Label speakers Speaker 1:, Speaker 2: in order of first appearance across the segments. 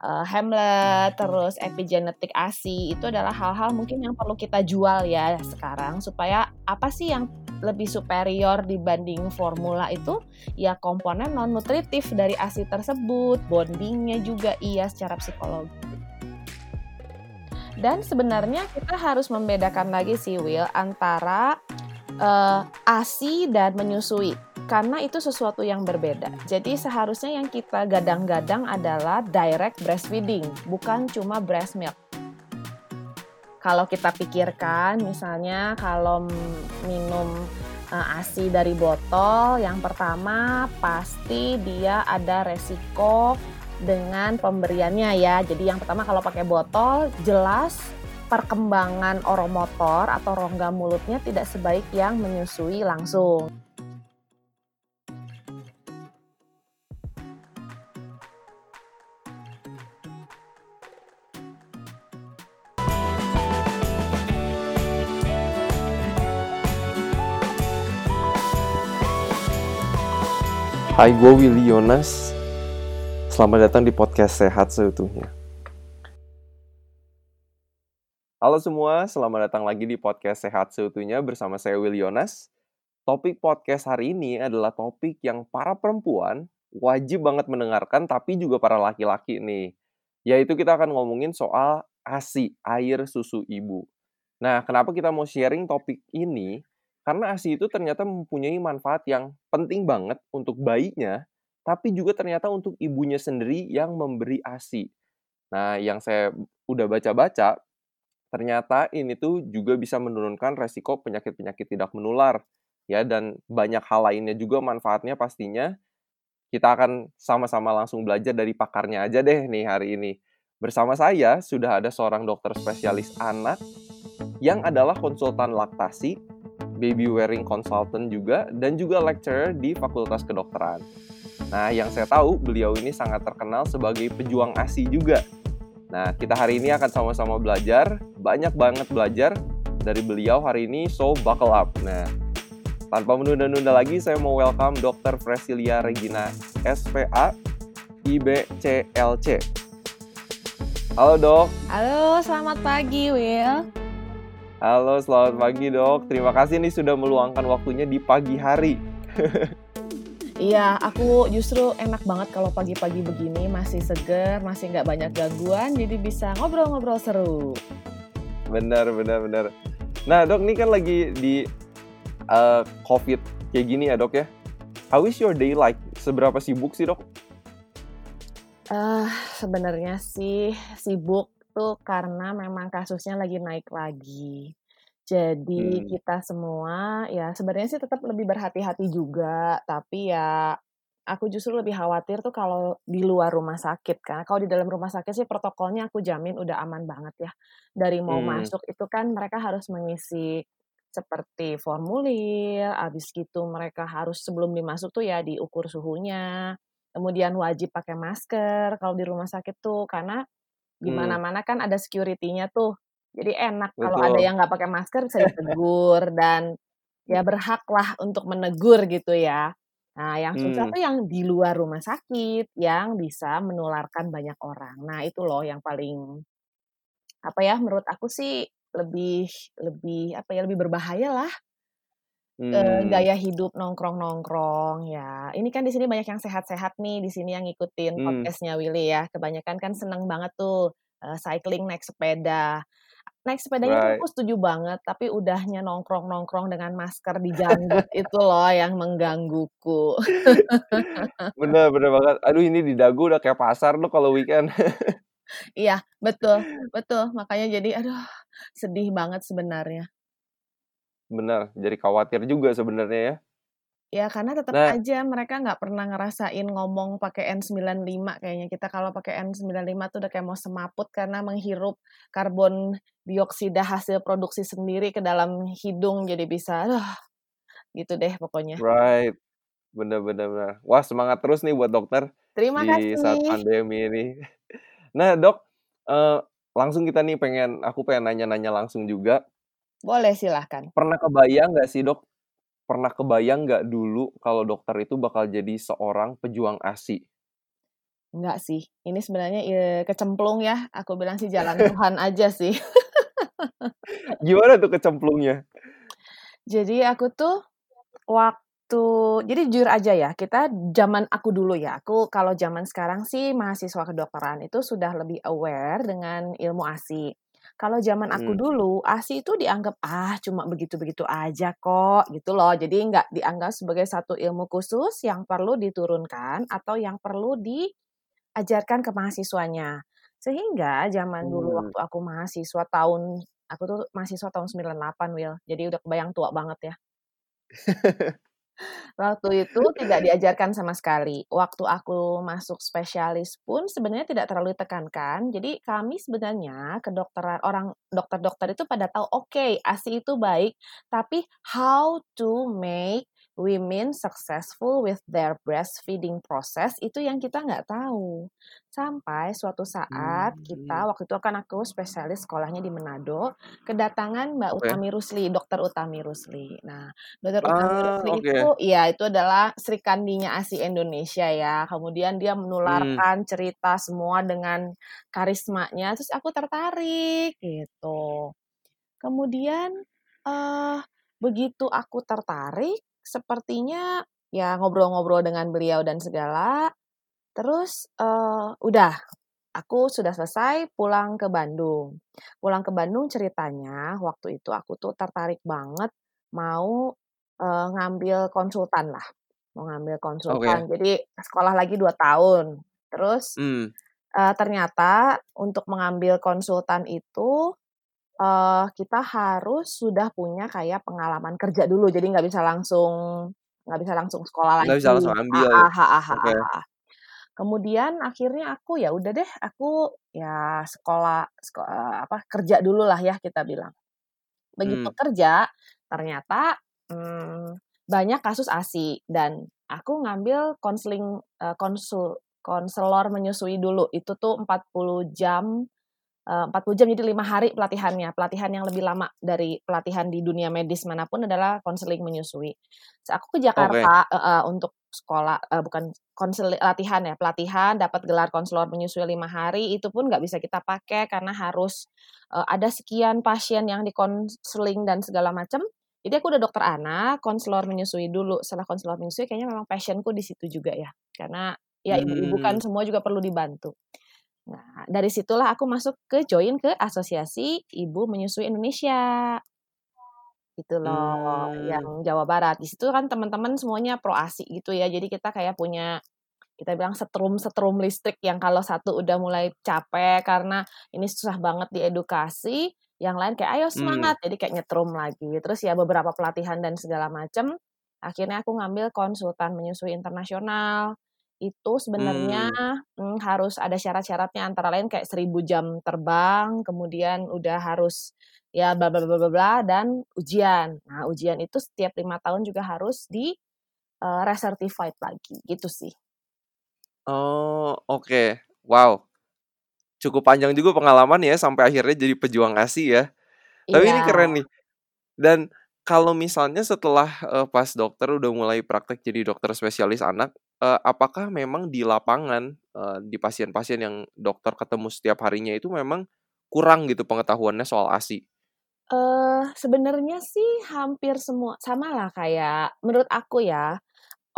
Speaker 1: uh, Hamlet, terus epigenetik ASI itu adalah hal-hal mungkin yang perlu kita jual ya sekarang supaya apa sih yang lebih superior dibanding formula itu? Ya komponen non nutritif dari ASI tersebut, bondingnya juga iya secara psikologi. Dan sebenarnya kita harus membedakan lagi sih Will antara uh, ASI dan menyusui karena itu sesuatu yang berbeda. Jadi seharusnya yang kita gadang-gadang adalah direct breastfeeding, bukan cuma breast milk. Kalau kita pikirkan misalnya kalau minum uh, ASI dari botol, yang pertama pasti dia ada resiko dengan pemberiannya ya. Jadi yang pertama kalau pakai botol jelas perkembangan oromotor atau rongga mulutnya tidak sebaik yang menyusui langsung.
Speaker 2: Hai, gue Willy Yonas. Selamat datang di podcast Sehat Seutuhnya. Halo semua, selamat datang lagi di podcast Sehat Seutuhnya bersama saya Willy Yonas. Topik podcast hari ini adalah topik yang para perempuan wajib banget mendengarkan, tapi juga para laki-laki nih. Yaitu kita akan ngomongin soal ASI, air susu ibu. Nah, kenapa kita mau sharing topik ini? Karena ASI itu ternyata mempunyai manfaat yang penting banget untuk bayinya, tapi juga ternyata untuk ibunya sendiri yang memberi ASI. Nah, yang saya udah baca-baca, ternyata ini tuh juga bisa menurunkan resiko penyakit-penyakit tidak menular. Ya, dan banyak hal lainnya juga manfaatnya pastinya. Kita akan sama-sama langsung belajar dari pakarnya aja deh nih hari ini. Bersama saya sudah ada seorang dokter spesialis anak yang adalah konsultan laktasi baby wearing consultant juga, dan juga lecturer di Fakultas Kedokteran. Nah, yang saya tahu beliau ini sangat terkenal sebagai pejuang ASI juga. Nah, kita hari ini akan sama-sama belajar, banyak banget belajar dari beliau hari ini, so buckle up. Nah, tanpa menunda-nunda lagi, saya mau welcome Dr. Fresilia Regina, SPA, IBCLC. Halo dok.
Speaker 1: Halo, selamat pagi Will.
Speaker 2: Halo, selamat pagi dok. Terima kasih nih sudah meluangkan waktunya di pagi hari.
Speaker 1: Iya, aku justru enak banget kalau pagi-pagi begini masih seger, masih nggak banyak gangguan, jadi bisa ngobrol-ngobrol seru.
Speaker 2: Benar, benar, benar. Nah dok, ini kan lagi di uh, COVID kayak gini ya dok ya. How is your day like? Seberapa sibuk sih dok?
Speaker 1: Uh, sebenarnya sih sibuk itu karena memang kasusnya lagi naik lagi. Jadi hmm. kita semua ya sebenarnya sih tetap lebih berhati-hati juga, tapi ya aku justru lebih khawatir tuh kalau di luar rumah sakit kan. Kalau di dalam rumah sakit sih protokolnya aku jamin udah aman banget ya. Dari mau hmm. masuk itu kan mereka harus mengisi seperti formulir, habis gitu mereka harus sebelum dimasuk tuh ya diukur suhunya. Kemudian wajib pakai masker kalau di rumah sakit tuh karena di hmm. mana-mana kan ada security-nya tuh. Jadi enak kalau ada yang nggak pakai masker bisa ditegur dan ya berhak lah untuk menegur gitu ya. Nah, yang susah hmm. tuh yang di luar rumah sakit yang bisa menularkan banyak orang. Nah, itu loh yang paling apa ya menurut aku sih lebih lebih apa ya lebih berbahaya lah hmm. gaya hidup nongkrong-nongkrong ya. Ini kan di sini banyak yang sehat-sehat nih di sini yang ngikutin hmm. podcastnya Willy ya. Kebanyakan kan seneng banget tuh uh, cycling naik sepeda. Naik sepedanya right. tuh aku setuju banget, tapi udahnya nongkrong-nongkrong dengan masker di janggut itu loh yang menggangguku.
Speaker 2: bener bener banget. Aduh ini di dagu udah kayak pasar tuh kalau weekend.
Speaker 1: iya betul betul makanya jadi aduh sedih banget sebenarnya.
Speaker 2: Benar, jadi khawatir juga sebenarnya ya.
Speaker 1: Ya karena tetap nah, aja mereka nggak pernah ngerasain ngomong pakai N95 kayaknya. Kita kalau pakai N95 tuh udah kayak mau semaput karena menghirup karbon dioksida hasil produksi sendiri ke dalam hidung jadi bisa aduh, gitu deh pokoknya.
Speaker 2: Right. Bener-bener. Wah semangat terus nih buat dokter.
Speaker 1: Terima
Speaker 2: di
Speaker 1: kasih.
Speaker 2: saat pandemi ini. Nah dok, uh, langsung kita nih pengen, aku pengen nanya-nanya langsung juga.
Speaker 1: Boleh, silahkan.
Speaker 2: Pernah kebayang nggak sih, Dok? Pernah kebayang nggak dulu kalau dokter itu bakal jadi seorang pejuang ASI?
Speaker 1: Enggak sih, ini sebenarnya ya, kecemplung ya, aku bilang sih jalan Tuhan aja sih.
Speaker 2: Gimana tuh kecemplungnya?
Speaker 1: Jadi aku tuh waktu jadi jujur aja ya, kita zaman aku dulu ya, aku kalau zaman sekarang sih mahasiswa kedokteran itu sudah lebih aware dengan ilmu ASI. Kalau zaman aku
Speaker 2: Mhm.
Speaker 1: dulu, ASI itu dianggap, "Ah, cuma begitu-begitu aja kok," gitu loh. Jadi nggak dianggap sebagai satu ilmu khusus yang perlu diturunkan atau yang perlu diajarkan ke mahasiswanya. Sehingga zaman dulu
Speaker 2: Mmm.
Speaker 1: waktu aku mahasiswa tahun aku tuh mahasiswa tahun 98 Will, jadi udah kebayang tua banget ya. Waktu itu tidak diajarkan sama sekali. Waktu aku masuk spesialis pun sebenarnya tidak terlalu ditekankan. Jadi kami sebenarnya kedokteran orang dokter-dokter itu pada tahu, oke, ASI itu baik, tapi how to make women successful with their breastfeeding process itu yang kita nggak tahu. Sampai suatu saat
Speaker 2: Mmm.
Speaker 1: kita waktu itu kan aku spesialis sekolahnya di Manado, kedatangan Mbak
Speaker 2: Oke.
Speaker 1: Utami Rusli, Dokter Utami Rusli. Nah, Dokter Utami
Speaker 2: Ah,
Speaker 1: Rusli itu
Speaker 2: oke.
Speaker 1: ya itu adalah Sri Kandinya ASI Indonesia ya. Kemudian dia
Speaker 2: Mmm.
Speaker 1: menularkan cerita semua dengan karismanya, terus aku tertarik gitu. Kemudian, eee, begitu aku tertarik, sepertinya ya ngobrol-ngobrol dengan beliau dan segala, terus, eee, udah, aku sudah selesai pulang ke Bandung. Pulang ke Bandung ceritanya waktu itu aku tuh tertarik banget mau, eee, ngambil konsultan lah, mau ngambil konsultan. Jadi sekolah lagi 2 tahun. Terus,
Speaker 2: Mmm.
Speaker 1: eee, ternyata untuk mengambil konsultan itu, eee, kita harus sudah punya kayak pengalaman kerja dulu, jadi nggak bisa langsung nggak bisa langsung sekolah
Speaker 2: Nggak bisa
Speaker 1: lagi.
Speaker 2: langsung ambil ya?
Speaker 1: Heeh heeh
Speaker 2: Oke.
Speaker 1: heeh heeh. Kemudian akhirnya aku, ya udah deh, aku ya sekolah seko eee, apa, kerja dulu lah ya kita bilang. Begitu
Speaker 2: Mmm.
Speaker 1: kerja, ternyata, mmm, banyak kasus ASI dan aku ngambil konseling eee, konsul konselor menyusui dulu. Itu tuh 40 jam, 40 jam jadi 5 hari pelatihannya. Pelatihan yang lebih lama dari pelatihan di dunia medis mana pun adalah konseling menyusui. Terus aku ke. Jakarta heeh, untuk sekolah eee, bukan konseli latihan ya, pelatihan dapat gelar konselor menyusui 5 hari, itu pun nggak bisa kita pakai karena harus, eee, ada sekian pasien yang dikonseling dan segala macam. Jadi aku udah dokter anak, konselor menyusui dulu. Setelah konselor menyusui kayaknya memang passion-ku di situ juga ya. Karena ya ibu-ibu kan
Speaker 2: Mmm.
Speaker 1: semua juga perlu dibantu. Nah, dari situlah aku masuk ke join ke Asosiasi Ibu Menyusui Indonesia. Gitu loh,
Speaker 2: Mmm.
Speaker 1: yang Jawa Barat. Di situ kan teman-teman semuanya pro ASI gitu ya. Jadi kita kayak punya, kita bilang setrum-setrum listrik yang kalau satu udah mulai capek karena ini susah banget diedukasi, yang lain kayak, "Ayo
Speaker 2: Mmm.
Speaker 1: semangat!" Jadi kayak nyetrum lagi. Terus ya beberapa pelatihan dan segala macam, akhirnya aku ngambil konsultan menyusui internasional. Itu sebenarnya,
Speaker 2: Mmm.
Speaker 1: mmm, harus ada syarat-syaratnya antara lain kayak 1000 jam terbang, kemudian udah harus ya bla bla bla bla bla, dan ujian. Nah, ujian itu setiap 5 tahun juga harus di, eee, re-certified lagi, gitu sih.
Speaker 2: Oh, oke. Wow, cukup panjang juga pengalaman ya sampai akhirnya jadi pejuang ASI ya. Tapi ini
Speaker 1: Iya.
Speaker 2: keren nih. Dan kalau misalnya setelah, eee, pas dokter udah mulai praktek jadi dokter spesialis anak, eee, apakah memang di lapangan, eee, di pasien-pasien yang dokter ketemu setiap harinya itu memang kurang gitu pengetahuannya soal ASI?
Speaker 1: Eee, sebenarnya sih hampir semua samalah kayak menurut aku ya,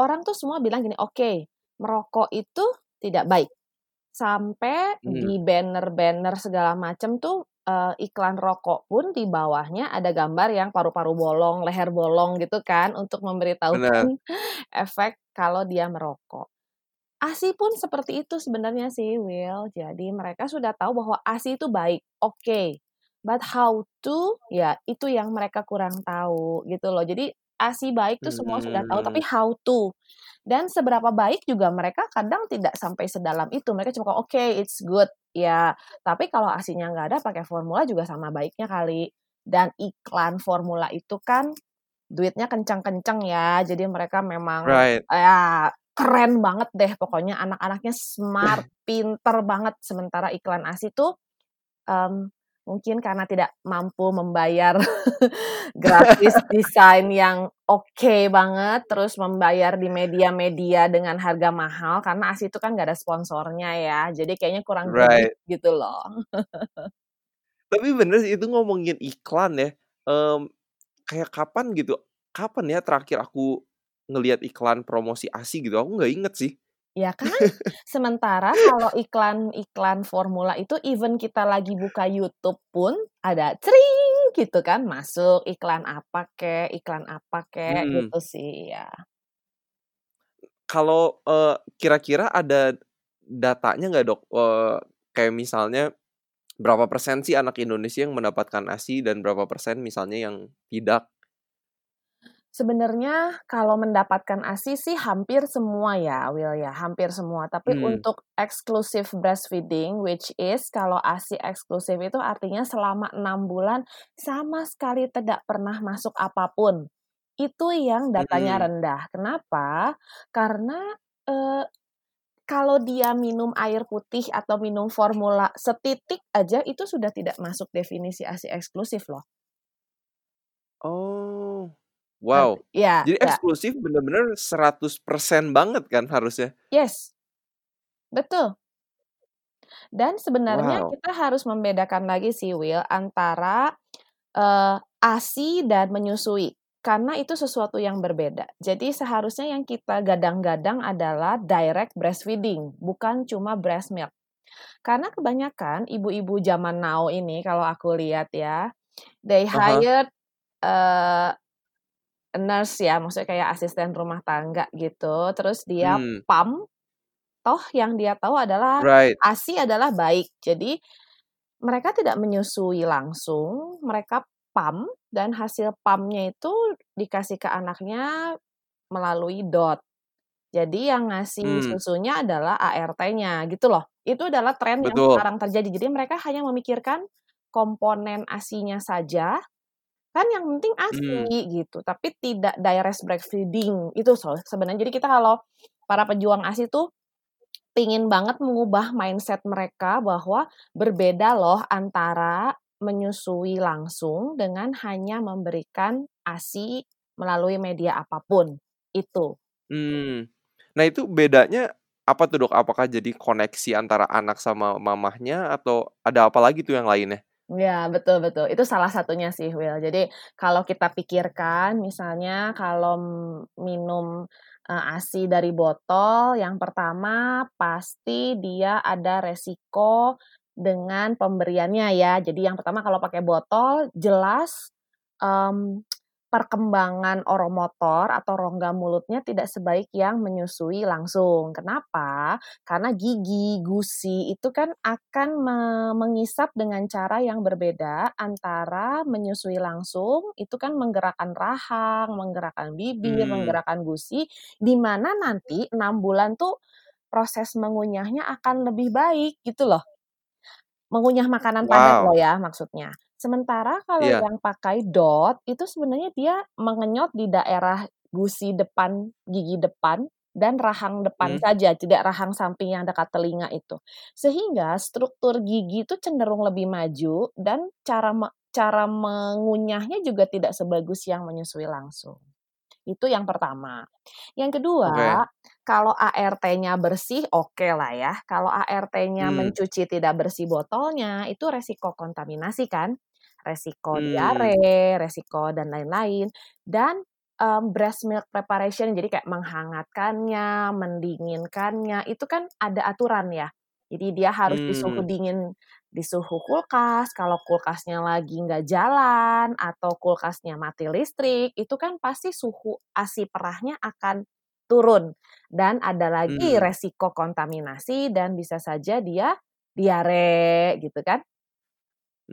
Speaker 1: orang tuh semua bilang gini, "Oke, merokok itu tidak baik." Sampai
Speaker 2: Mmm.
Speaker 1: di banner-banner segala macam tuh, eee, iklan rokok pun di bawahnya ada gambar yang paru-paru bolong, leher bolong gitu kan, untuk
Speaker 2: Bener.
Speaker 1: memberitahukan efek kalau dia merokok. ASI pun seperti itu sebenarnya sih, Will. Jadi mereka sudah tahu bahwa ASI itu baik, oke, but how to, ya itu yang mereka kurang tahu, gitu loh. Jadi ASI baik tuh semua sudah tahu, tapi
Speaker 2: Mmm.
Speaker 1: how to. Dan seberapa baik juga mereka kadang tidak sampai sedalam itu. Mereka cuma "Oke, it's good." Ya, tapi kalau ASInya nggak ada pakai formula juga sama baiknya kali. Dan iklan formula itu kan duitnya kencang-kencang ya, jadi mereka memang
Speaker 2: Right.
Speaker 1: ya keren banget deh pokoknya anak-anaknya smart, pinter banget. Sementara iklan ASI tuh, mmm mungkin karena tidak mampu membayar grafis desain yang oke okay banget, terus membayar di media-media dengan harga mahal karena ASI itu kan gak ada sponsornya ya, jadi kayaknya kurang
Speaker 2: Right.
Speaker 1: gitu loh.
Speaker 2: Tapi bener sih itu ngomongin iklan ya, mmm, kayak kapan gitu, kapan ya terakhir aku ngelihat iklan promosi ASI gitu, aku nggak inget sih.
Speaker 1: Ya kan? Sementara kalau iklan-iklan formula itu even kita lagi buka YouTube pun ada cring gitu kan, masuk iklan apa kek iklan apa kek,
Speaker 2: Mhm.
Speaker 1: gitu sih, ya.
Speaker 2: Kalau, eee, kira-kira ada datanya nggak, Dok? Eee, kayak misalnya berapa persen sih anak Indonesia yang mendapatkan ASI dan berapa persen misalnya yang tidak?
Speaker 1: Sebenarnya kalau mendapatkan ASI sih hampir semua ya, Will, ya, hampir semua. Tapi
Speaker 2: Mmm.
Speaker 1: untuk exclusive breastfeeding, which is kalau ASI eksklusif itu artinya selama 6 bulan sama sekali tidak pernah masuk apa pun. Itu yang datanya
Speaker 2: Mhm.
Speaker 1: rendah. Kenapa? Karena, eee, kalau dia minum air putih atau minum formula setitik aja itu sudah tidak masuk definisi ASI eksklusif loh.
Speaker 2: Oh, wow.
Speaker 1: Iya
Speaker 2: Jadi
Speaker 1: iya.
Speaker 2: eksklusif bener-bener 100% banget kan harusnya?
Speaker 1: Yes. Betul. Dan sebenarnya
Speaker 2: Wow.
Speaker 1: kita harus membedakan lagi sih, Will, antara, eee, ASI dan menyusui, karena itu sesuatu yang berbeda. Jadi seharusnya yang kita gadang-gadang adalah direct breastfeeding, bukan cuma breast milk. Karena kebanyakan ibu-ibu zaman now ini kalau aku lihat ya, they
Speaker 2: hah.
Speaker 1: hired, eee, nurse ya, maksudnya kayak asisten rumah tangga gitu, terus dia
Speaker 2: Mmm.
Speaker 1: pump, toh yang dia tahu adalah
Speaker 2: Right.
Speaker 1: ASI adalah baik. Jadi mereka tidak menyusui langsung, mereka pump dan hasil pump-nya itu dikasih ke anaknya melalui DOT. Jadi yang ngasih
Speaker 2: Mmm.
Speaker 1: susunya adalah ART-nya gitu loh. Itu adalah tren yang sekarang terjadi. Jadi mereka hanya memikirkan komponen ASI-nya saja, kan yang penting ASI
Speaker 2: Mmm.
Speaker 1: gitu, tapi tidak direct breastfeeding, itu so sebenarnya. Jadi kita kalau para pejuang ASI tuh pingin banget mengubah mindset mereka bahwa berbeda loh antara menyusui langsung dengan hanya memberikan ASI melalui media apa pun, itu.
Speaker 2: Mmm. Nah itu bedanya apa tuh, Dok? Apakah jadi koneksi antara anak sama mamahnya atau ada apa lagi tuh yang lainnya?
Speaker 1: Iya, betul betul. Itu salah satunya sih, Will. Jadi kalau kita pikirkan misalnya kalau minum, eee, ASI dari botol, yang pertama pasti dia ada resiko dengan pemberiannya ya. Jadi yang pertama kalau pakai botol jelas, mmm, perkembangan oromotor atau rongga mulutnya tidak sebaik yang menyusui langsung. Kenapa? Karena gigi, gusi itu kan akan me mengisap dengan cara yang berbeda antara menyusui langsung, itu kan menggerakkan rahang, menggerakkan bibir,
Speaker 2: Mmm.
Speaker 1: menggerakkan gusi, di mana nanti 6 bulan tuh proses mengunyahnya akan lebih baik gitu loh. Mengunyah makanan padat loh ya maksudnya. Sementara kalau
Speaker 2: Iya.
Speaker 1: yang pakai DOT, itu sebenarnya dia mengenyot di daerah gusi depan, gigi depan, dan rahang depan
Speaker 2: Mmm.
Speaker 1: saja, tidak rahang samping yang dekat telinga itu. Sehingga struktur gigi itu cenderung lebih maju dan cara me cara mengunyahnya juga tidak sebagus yang menyusui langsung. Itu yang pertama. Yang
Speaker 2: Oke.
Speaker 1: kedua, kalau ART-nya bersih, okelah ya. Kalau ART-nya
Speaker 2: Mmm.
Speaker 1: mencuci tidak bersih botolnya, itu resiko kontaminasi kan, resiko
Speaker 2: Mmm.
Speaker 1: diare, resiko dan lain-lain. Dan, mmm, breast milk preparation, jadi kayak menghangatkannya, mendinginkannya, itu kan ada aturan ya. Jadi dia harus di suhu dingin, di suhu kulkas, kalau kulkasnya lagi nggak jalan atau kulkasnya mati listrik, itu kan pasti suhu ASI perahnya akan turun. Dan ada lagi
Speaker 2: Mmm.
Speaker 1: resiko kontaminasi dan bisa saja dia diare gitu kan.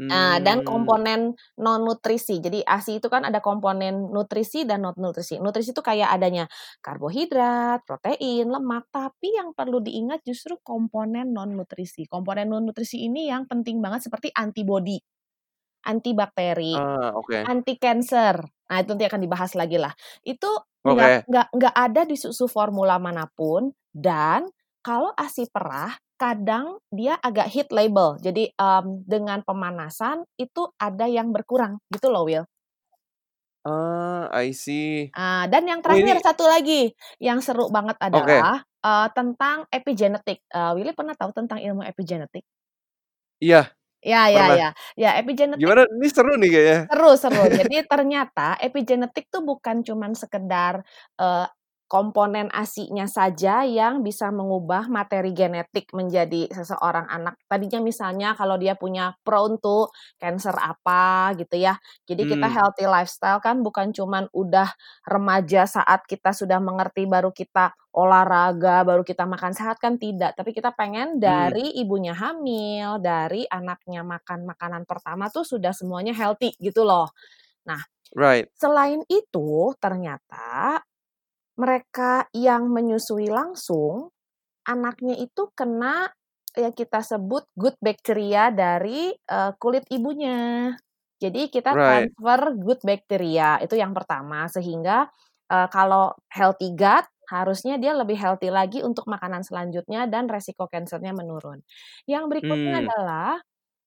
Speaker 1: Nah, dan
Speaker 2: Mmm.
Speaker 1: komponen non-nutrisi. Jadi ASI itu kan ada komponen nutrisi dan non-nutrisi. Nutrisi itu kayak adanya karbohidrat, protein, lemak, tapi yang perlu diingat justru komponen non-nutrisi. Komponen non-nutrisi ini yang penting banget seperti antibodi, antibakteri,
Speaker 2: Ah, oke.
Speaker 1: anti-kanker. Nah, itu nanti akan dibahas lagi lah. Itu nggak
Speaker 2: Oke.
Speaker 1: nggak nggak ada di susu formula mana pun dan kalau ASI perah kadang dia agak heat label. Jadi um, dengan pemanasan itu ada yang berkurang gitu loh Will.
Speaker 2: Ah, I see.
Speaker 1: Uh, dan yang
Speaker 2: Oh,
Speaker 1: terakhir
Speaker 2: ini
Speaker 1: satu lagi yang seru banget adalah uh, tentang epigenetik. Uh, Willy pernah tahu tentang ilmu epigenetik?
Speaker 2: Iya.
Speaker 1: Ya ya
Speaker 2: Pernah.
Speaker 1: ya. Ya, epigenetik
Speaker 2: Gimana? Ini seru nih kayaknya.
Speaker 1: Seru seru. Jadi ternyata epigenetik tuh bukan cuman sekedar, eee, komponen ASI-nya saja yang bisa mengubah materi genetik menjadi seseorang anak. Tadinya misalnya kalau dia punya prone to cancer apa gitu ya. Jadi kita
Speaker 2: Hmm.
Speaker 1: healthy lifestyle kan bukan cuman udah remaja saat kita sudah mengerti baru kita olahraga, baru kita makan sehat kan tidak. Tapi kita pengen
Speaker 2: Hmm.
Speaker 1: dari ibunya hamil, dari anaknya makan makanan pertama tuh sudah semuanya healthy gitu loh. Nah,
Speaker 2: Right.
Speaker 1: selain itu ternyata mereka yang menyusui langsung, anaknya itu kena yang kita sebut good bacteria dari, eee, kulit ibunya. Jadi kita
Speaker 2: Right.
Speaker 1: transfer good bacteria, itu yang pertama. Sehingga, eee, kalau healthy gut, harusnya dia lebih healthy lagi untuk makanan selanjutnya dan resiko kansernya menurun. Yang berikutnya
Speaker 2: Hmm.
Speaker 1: adalah,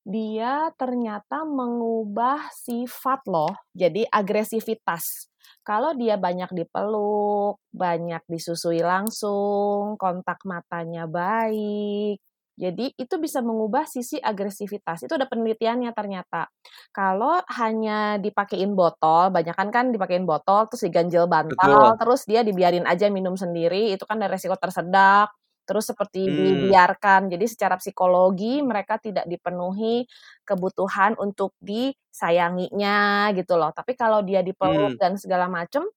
Speaker 1: dia ternyata mengubah sifat loh, jadi agresivitas. Kalau dia banyak dipeluk, banyak disusui langsung, kontak matanya baik, jadi itu bisa mengubah sisi agresivitas. Itu ada penelitiannya ternyata. Kalau hanya dipakein botol, banyakan kan dipakein botol, terus diganjel bantal,
Speaker 2: Betul.
Speaker 1: terus dia dibiarin aja minum sendiri, itu kan ada resiko tersedak, terus seperti
Speaker 2: Hmm.
Speaker 1: dibiarkan. Jadi secara psikologi mereka tidak dipenuhi kebutuhan untuk disayanginya gitu loh. Tapi kalau dia dipeluk
Speaker 2: Hmm.
Speaker 1: dan segala macem,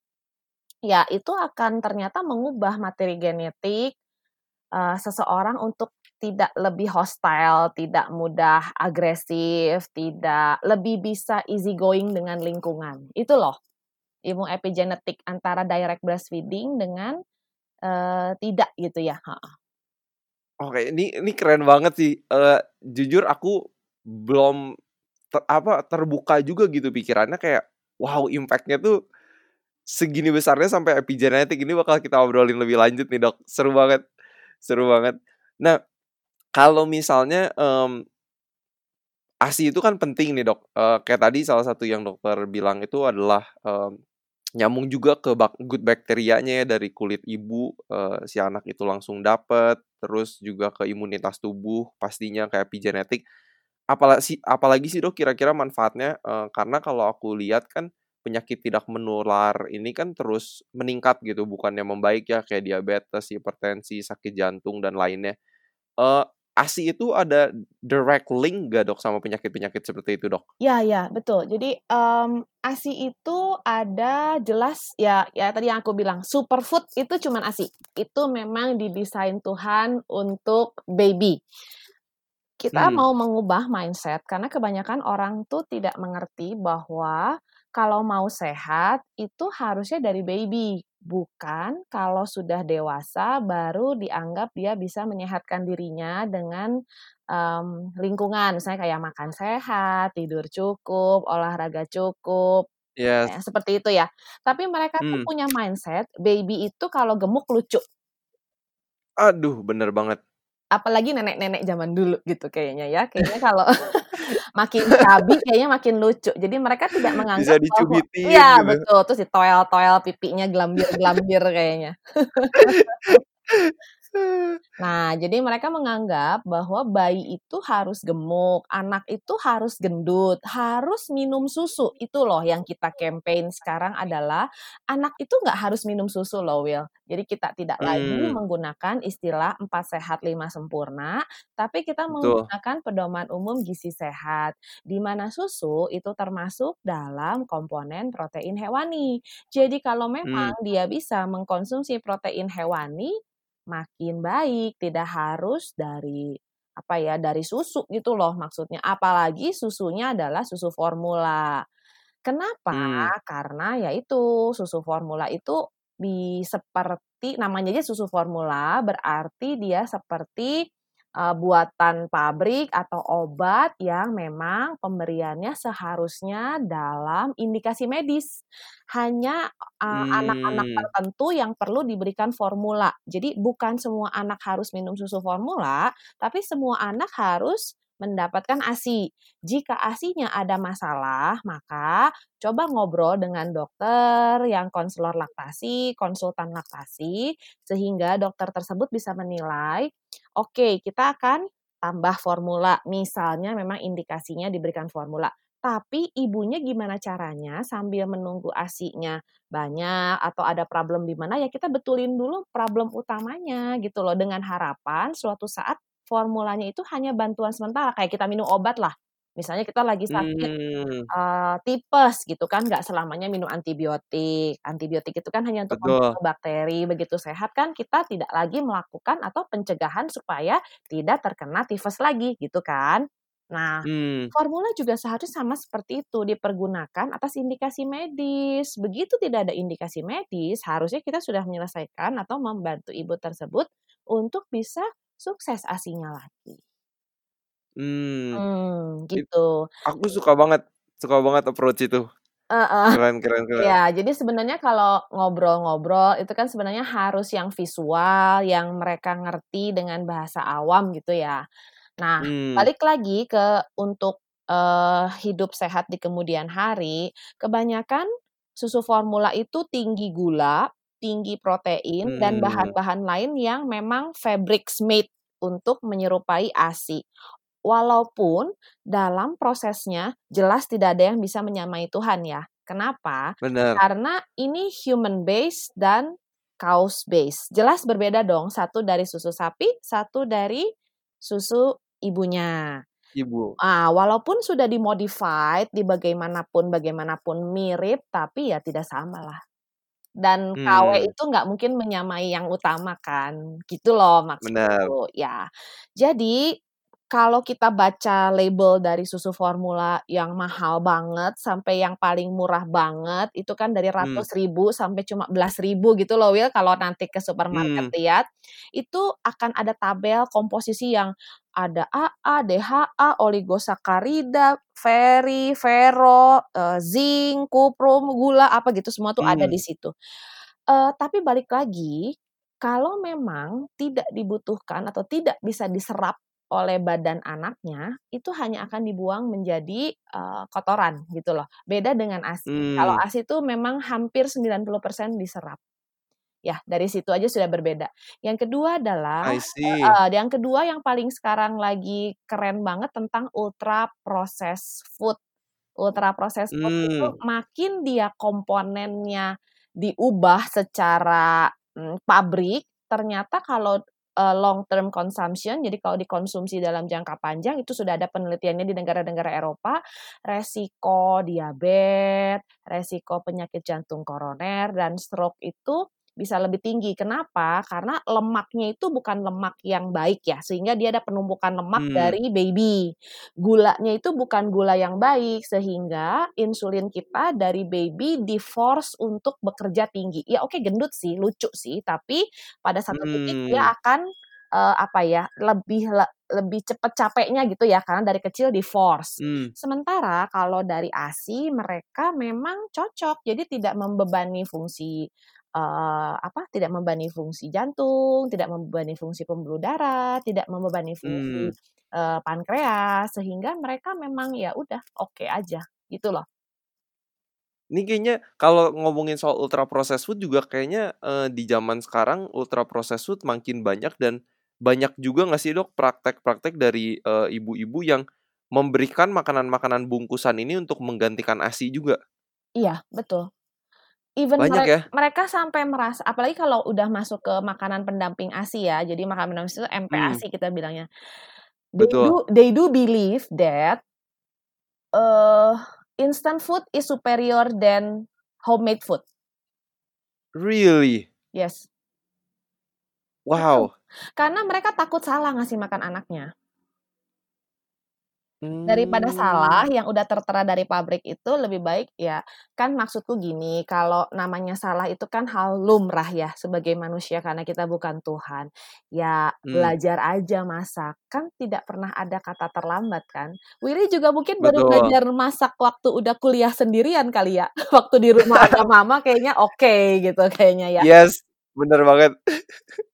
Speaker 1: ya itu akan ternyata mengubah materi genetik, eee, seseorang untuk tidak lebih hostile, tidak mudah agresif, tidak lebih bisa easy going dengan lingkungan. Itu loh, ilmu epigenetik antara direct breastfeeding dengan, eee, tidak gitu ya, heeh.
Speaker 2: Oke, ini ini keren banget sih. Eee, jujur aku belum te apa, terbuka juga gitu pikirannya kayak, wow impact-nya tuh segini besarnya sampai epigenetik. Ini bakal kita obrolin lebih lanjut nih, Dok. Seru banget seru banget. Nah, kalau misalnya, mmm ASI itu kan penting nih, Dok. Eee, kayak tadi salah satu yang dokter bilang itu adalah, mmm, nyambung juga ke bak good bacterianya ya dari kulit ibu, eee, si anak itu langsung dapet, terus juga ke imunitas tubuh pastinya kayak epigenetik. Apala si apalagi sih, Dok, kira-kira manfaatnya? Eee, karena kalau aku lihat kan penyakit tidak menular ini kan terus meningkat gitu, bukannya membaik ya, kayak diabetes, hipertensi, sakit jantung, dan lainnya. Eee, ASI itu ada direct link nggak, Dok, sama penyakit-penyakit seperti itu, Dok?
Speaker 1: Ya ya, betul. Jadi, mmm, ASI itu ada jelas ya ya tadi yang aku bilang, superfood itu cuman ASI. Itu memang didesain Tuhan untuk baby. Kita
Speaker 2: Hmm.
Speaker 1: mau mengubah mindset karena kebanyakan orang tuh tidak mengerti bahwa kalau mau sehat itu harusnya dari baby, bukan kalau sudah dewasa baru dianggap dia bisa menyehatkan dirinya dengan, mmm, lingkungan. Misalnya kayak makan sehat, tidur cukup, olahraga cukup,
Speaker 2: Yes.
Speaker 1: kayak seperti itu ya. Tapi mereka tuh
Speaker 2: Hmm.
Speaker 1: punya mindset, baby itu kalau gemuk lucu.
Speaker 2: Aduh, bener banget.
Speaker 1: Apalagi nenek-nenek zaman dulu gitu kayaknya ya. Kayaknya kalau makin chubby kayaknya makin lucu. Jadi mereka tidak
Speaker 2: Bisa
Speaker 1: menganggap bahwa
Speaker 2: dicubitin
Speaker 1: iya
Speaker 2: gitu.
Speaker 1: betul, terus ditoel-toel pipinya gelambir-gelambir kayaknya. Nah, jadi mereka menganggap bahwa bayi itu harus gemuk, anak itu harus gendut, harus minum susu. Itu loh yang kita campaign sekarang adalah, anak itu nggak harus minum susu loh, Will. Jadi kita tidak lagi
Speaker 2: Hmm.
Speaker 1: menggunakan istilah 4 sehat 5 sempurna, tapi kita
Speaker 2: Betul.
Speaker 1: menggunakan pedoman umum gizi sehat, di mana susu itu termasuk dalam komponen protein hewani. Jadi kalau memang
Speaker 2: Hmm.
Speaker 1: dia bisa mengkonsumsi protein hewani, makin baik, tidak harus dari apa ya, dari susu gitu loh maksudnya. Apalagi susunya adalah susu formula. Kenapa?
Speaker 2: Hmm.
Speaker 1: Karena ya itu, susu formula itu di seperti namanya aja susu formula, berarti dia seperti, uh, buatan pabrik atau obat yang memang pemberiannya seharusnya dalam indikasi medis. Hanya anak-anak uh,
Speaker 2: hmm.
Speaker 1: tertentu yang perlu diberikan formula. Jadi bukan semua anak harus minum susu formula, tapi semua anak harus mendapatkan ASI. Jika ASINya ada masalah, maka coba ngobrol dengan dokter yang konselor laktasi, konsultan laktasi, sehingga dokter tersebut bisa menilai, oke kita akan tambah formula. Misalnya memang indikasinya diberikan formula. Tapi ibunya gimana caranya sambil menunggu ASINya banyak atau ada problem di mana ya kita betulin dulu problem utamanya gitu loh dengan harapan suatu saat formulanya itu hanya bantuan sementara kayak kita minum obat lah. Misalnya kita lagi sakit
Speaker 2: hmm.
Speaker 1: uh, tipes gitu kan, nggak selamanya minum antibiotik. Antibiotik itu kan hanya untuk membunuh bakteri. Begitu sehat kan kita tidak lagi melakukan atau pencegahan supaya tidak terkena tifus lagi gitu kan. Nah, hmm. formula juga seharusnya sama seperti itu dipergunakan atas indikasi medis. Begitu tidak ada indikasi medis, harusnya kita sudah menyelesaikan atau membantu ibu tersebut untuk bisa sukses asinya lagi.
Speaker 2: Hmm.
Speaker 1: hmm gitu.
Speaker 2: Aku suka banget, suka banget approach itu.
Speaker 1: Uh, uh.
Speaker 2: Keren, keren, keren.
Speaker 1: Ya, jadi sebenarnya kalau ngobrol-ngobrol itu kan sebenarnya harus yang visual, yang mereka ngerti dengan bahasa awam gitu ya. Nah, hmm. balik lagi ke untuk uh, hidup sehat di kemudian hari, kebanyakan susu formula itu tinggi gula, tinggi protein, hmm. dan bahan-bahan lain yang memang fabrics made untuk menyerupai ASI. Walaupun dalam prosesnya jelas tidak ada yang bisa menyamai Tuhan ya. Kenapa?
Speaker 2: Benar.
Speaker 1: Karena ini human base dan cows base. Jelas berbeda dong, satu dari susu sapi, satu dari susu ibunya.
Speaker 2: Ibu.
Speaker 1: Ah, walaupun sudah dimodified di bagaimanapun bagaimanapun mirip, tapi ya tidak sama lah dan KW hmm. itu nggak mungkin menyamai yang utama kan, gitu loh maksudku. Ya, jadi kalau kita baca label dari susu formula yang mahal banget sampai yang paling murah banget itu kan dari hmm. ratus hmm. ribu sampai cuma belas ribu gitu loh Will kalau nanti ke supermarket hmm. lihat itu akan ada tabel komposisi yang ada AA, DHA, oligosakarida, feri, fero, uh, zinc, kuprum, gula apa gitu semua tuh hmm. ada di situ. Uh, tapi balik lagi kalau memang tidak dibutuhkan atau tidak bisa diserap oleh badan anaknya itu hanya akan dibuang menjadi uh, kotoran gitu loh. Beda dengan ASI. Hmm. Kalau ASI itu memang hampir 90% diserap. Ya, dari situ aja sudah berbeda. Yang kedua adalah uh, yang kedua yang paling sekarang lagi keren banget tentang ultra processed food. Ultra processed food hmm. itu makin dia komponennya diubah secara hmm, pabrik, ternyata kalau uh, long term consumption. Jadi kalau dikonsumsi dalam jangka panjang itu sudah ada penelitiannya di negara-negara Eropa, resiko diabetes, resiko penyakit jantung koroner dan stroke itu bisa lebih tinggi. Kenapa? Karena lemaknya itu bukan lemak yang baik ya, sehingga dia ada penumpukan lemak hmm. dari baby. Gulanya itu bukan gula yang baik, sehingga insulin kita dari baby di force untuk bekerja tinggi. Ya oke okay, gendut sih, lucu sih, tapi pada satu hmm. titik dia hmm. akan uh, apa ya lebih le, lebih cepat capeknya gitu ya karena dari kecil di force. Hmm. Sementara kalau dari ASI mereka memang cocok jadi tidak membebani fungsi uh, apa tidak membebani fungsi jantung, tidak membebani fungsi pembuluh darah, tidak membebani fungsi hmm. uh, pankreas sehingga mereka memang ya udah oke okay aja gitu loh.
Speaker 2: Ini kayaknya kalau ngomongin soal ultra processed food juga kayaknya uh, di zaman sekarang ultra processed food makin banyak dan banyak juga nggak sih dok praktek-praktek dari ibu-ibu uh, yang memberikan makanan-makanan bungkusan ini untuk menggantikan ASI juga?
Speaker 1: Iya betul even
Speaker 2: Banyak
Speaker 1: mereka,
Speaker 2: ya?
Speaker 1: mereka sampai merasa apalagi kalau udah masuk ke makanan pendamping ASI ya. Jadi makanan pendamping itu MPASI hmm. kita bilangnya. They Betul. do they do believe that uh, instant food is superior than homemade food.
Speaker 2: Really?
Speaker 1: Yes.
Speaker 2: Wow.
Speaker 1: Karena mereka takut salah ngasih makan anaknya. Daripada salah
Speaker 2: Mmm.
Speaker 1: yang udah tertera dari pabrik itu lebih baik ya kan maksudku gini, kalau namanya salah itu kan hal lumrah ya sebagai manusia karena kita bukan Tuhan. Ya
Speaker 2: Mmm.
Speaker 1: belajar aja masak, kan tidak pernah ada kata terlambat kan. Willy juga mungkin baru
Speaker 2: Betul.
Speaker 1: belajar masak waktu udah kuliah sendirian kali ya, waktu di rumah ada mama kayaknya oke gitu kayaknya ya.
Speaker 2: Yes, bener banget.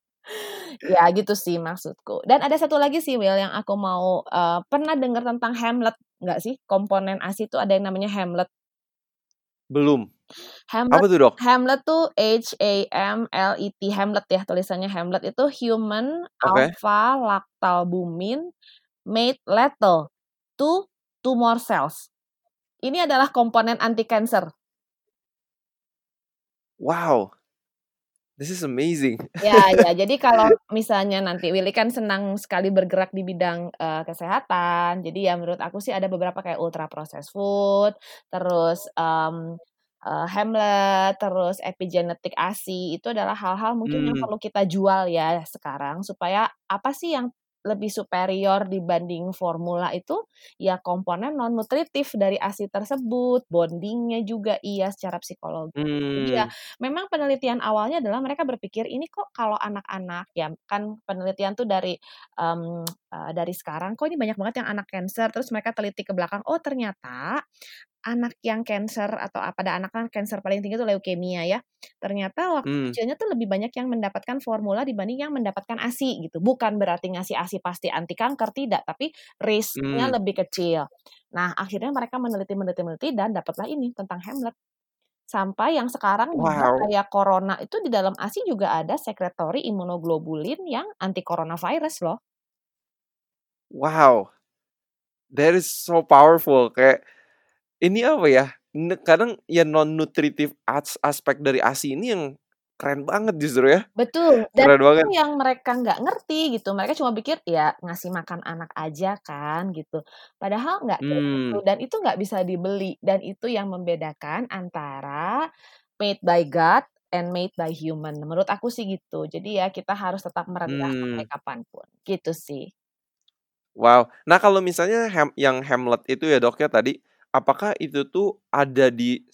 Speaker 1: Ya gitu sih maksudku. Dan ada satu lagi sih Will yang aku mau, eee, pernah dengar tentang Hamlet nggak sih? Komponen ASI itu ada yang namanya Hamlet.
Speaker 2: Belum. Apa
Speaker 1: Hamlet
Speaker 2: tuh, Dok?
Speaker 1: Hamlet tuh H-A-M-L-E-T, Hamlet ya tulisannya Hamlet itu Human
Speaker 2: Oke.
Speaker 1: Alpha Lactalbumin made lethal to tumor cells. Ini adalah komponen anti kanker.
Speaker 2: Wow. This is amazing.
Speaker 1: Ya ya, jadi kalau misalnya nanti Willy kan senang sekali bergerak di bidang, eee, kesehatan. Jadi ya menurut aku sih ada beberapa kayak ultra processed food, terus, mmm, eee, Hamlet, terus epigenetic ASI, itu adalah hal-hal mungkin yang
Speaker 2: Mmm.
Speaker 1: perlu kita jual ya sekarang supaya apa sih yang lebih superior dibanding formula itu, ya komponen non nutritif dari ASI tersebut, bonding-nya juga iya secara psikologis. Jadi ya
Speaker 2: Mmm.
Speaker 1: memang penelitian awalnya adalah mereka berpikir ini kok kalau anak-anak ya kan penelitian tuh dari, mmm, eee, dari sekarang kok ini banyak banget yang anak kanker, terus mereka teliti ke belakang, oh ternyata anak yang kanker atau a pada anak kan kanker paling tinggi itu leukemia ya, ternyata waktu
Speaker 2: Mmm.
Speaker 1: kecilnya tuh lebih banyak yang mendapatkan formula dibanding yang mendapatkan ASI gitu. Bukan berarti ngasih ASI pasti anti kanker, tidak, tapi risk-nya
Speaker 2: Mmm.
Speaker 1: lebih kecil. Nah akhirnya mereka meneliti meneliti meneliti dan dapatlah ini tentang Hamlet. Sampai yang sekarang
Speaker 2: Wow.
Speaker 1: kayak corona itu di dalam ASI juga ada secretory immunoglobulin yang anti coronavirus loh.
Speaker 2: Wow. That is so powerful kayak ini apa ya, kadang ya non nutritif as aspek dari ASI ini yang keren banget justru ya.
Speaker 1: Betul, dan
Speaker 2: Keren
Speaker 1: itu
Speaker 2: banget.
Speaker 1: yang mereka nggak ngerti gitu, mereka cuma pikir ya ngasih makan anak aja kan gitu. Padahal nggak gitu
Speaker 2: Mmm.
Speaker 1: dan itu nggak bisa dibeli dan itu yang membedakan antara made by God and made by human. Menurut aku sih gitu. Jadi ya kita harus tetap merendah sampai
Speaker 2: Mmm.
Speaker 1: kapan pun, gitu sih.
Speaker 2: Wow. Nah kalau misalnya ham yang Hamlet itu ya Dok ya tadi, apakah itu tuh ada di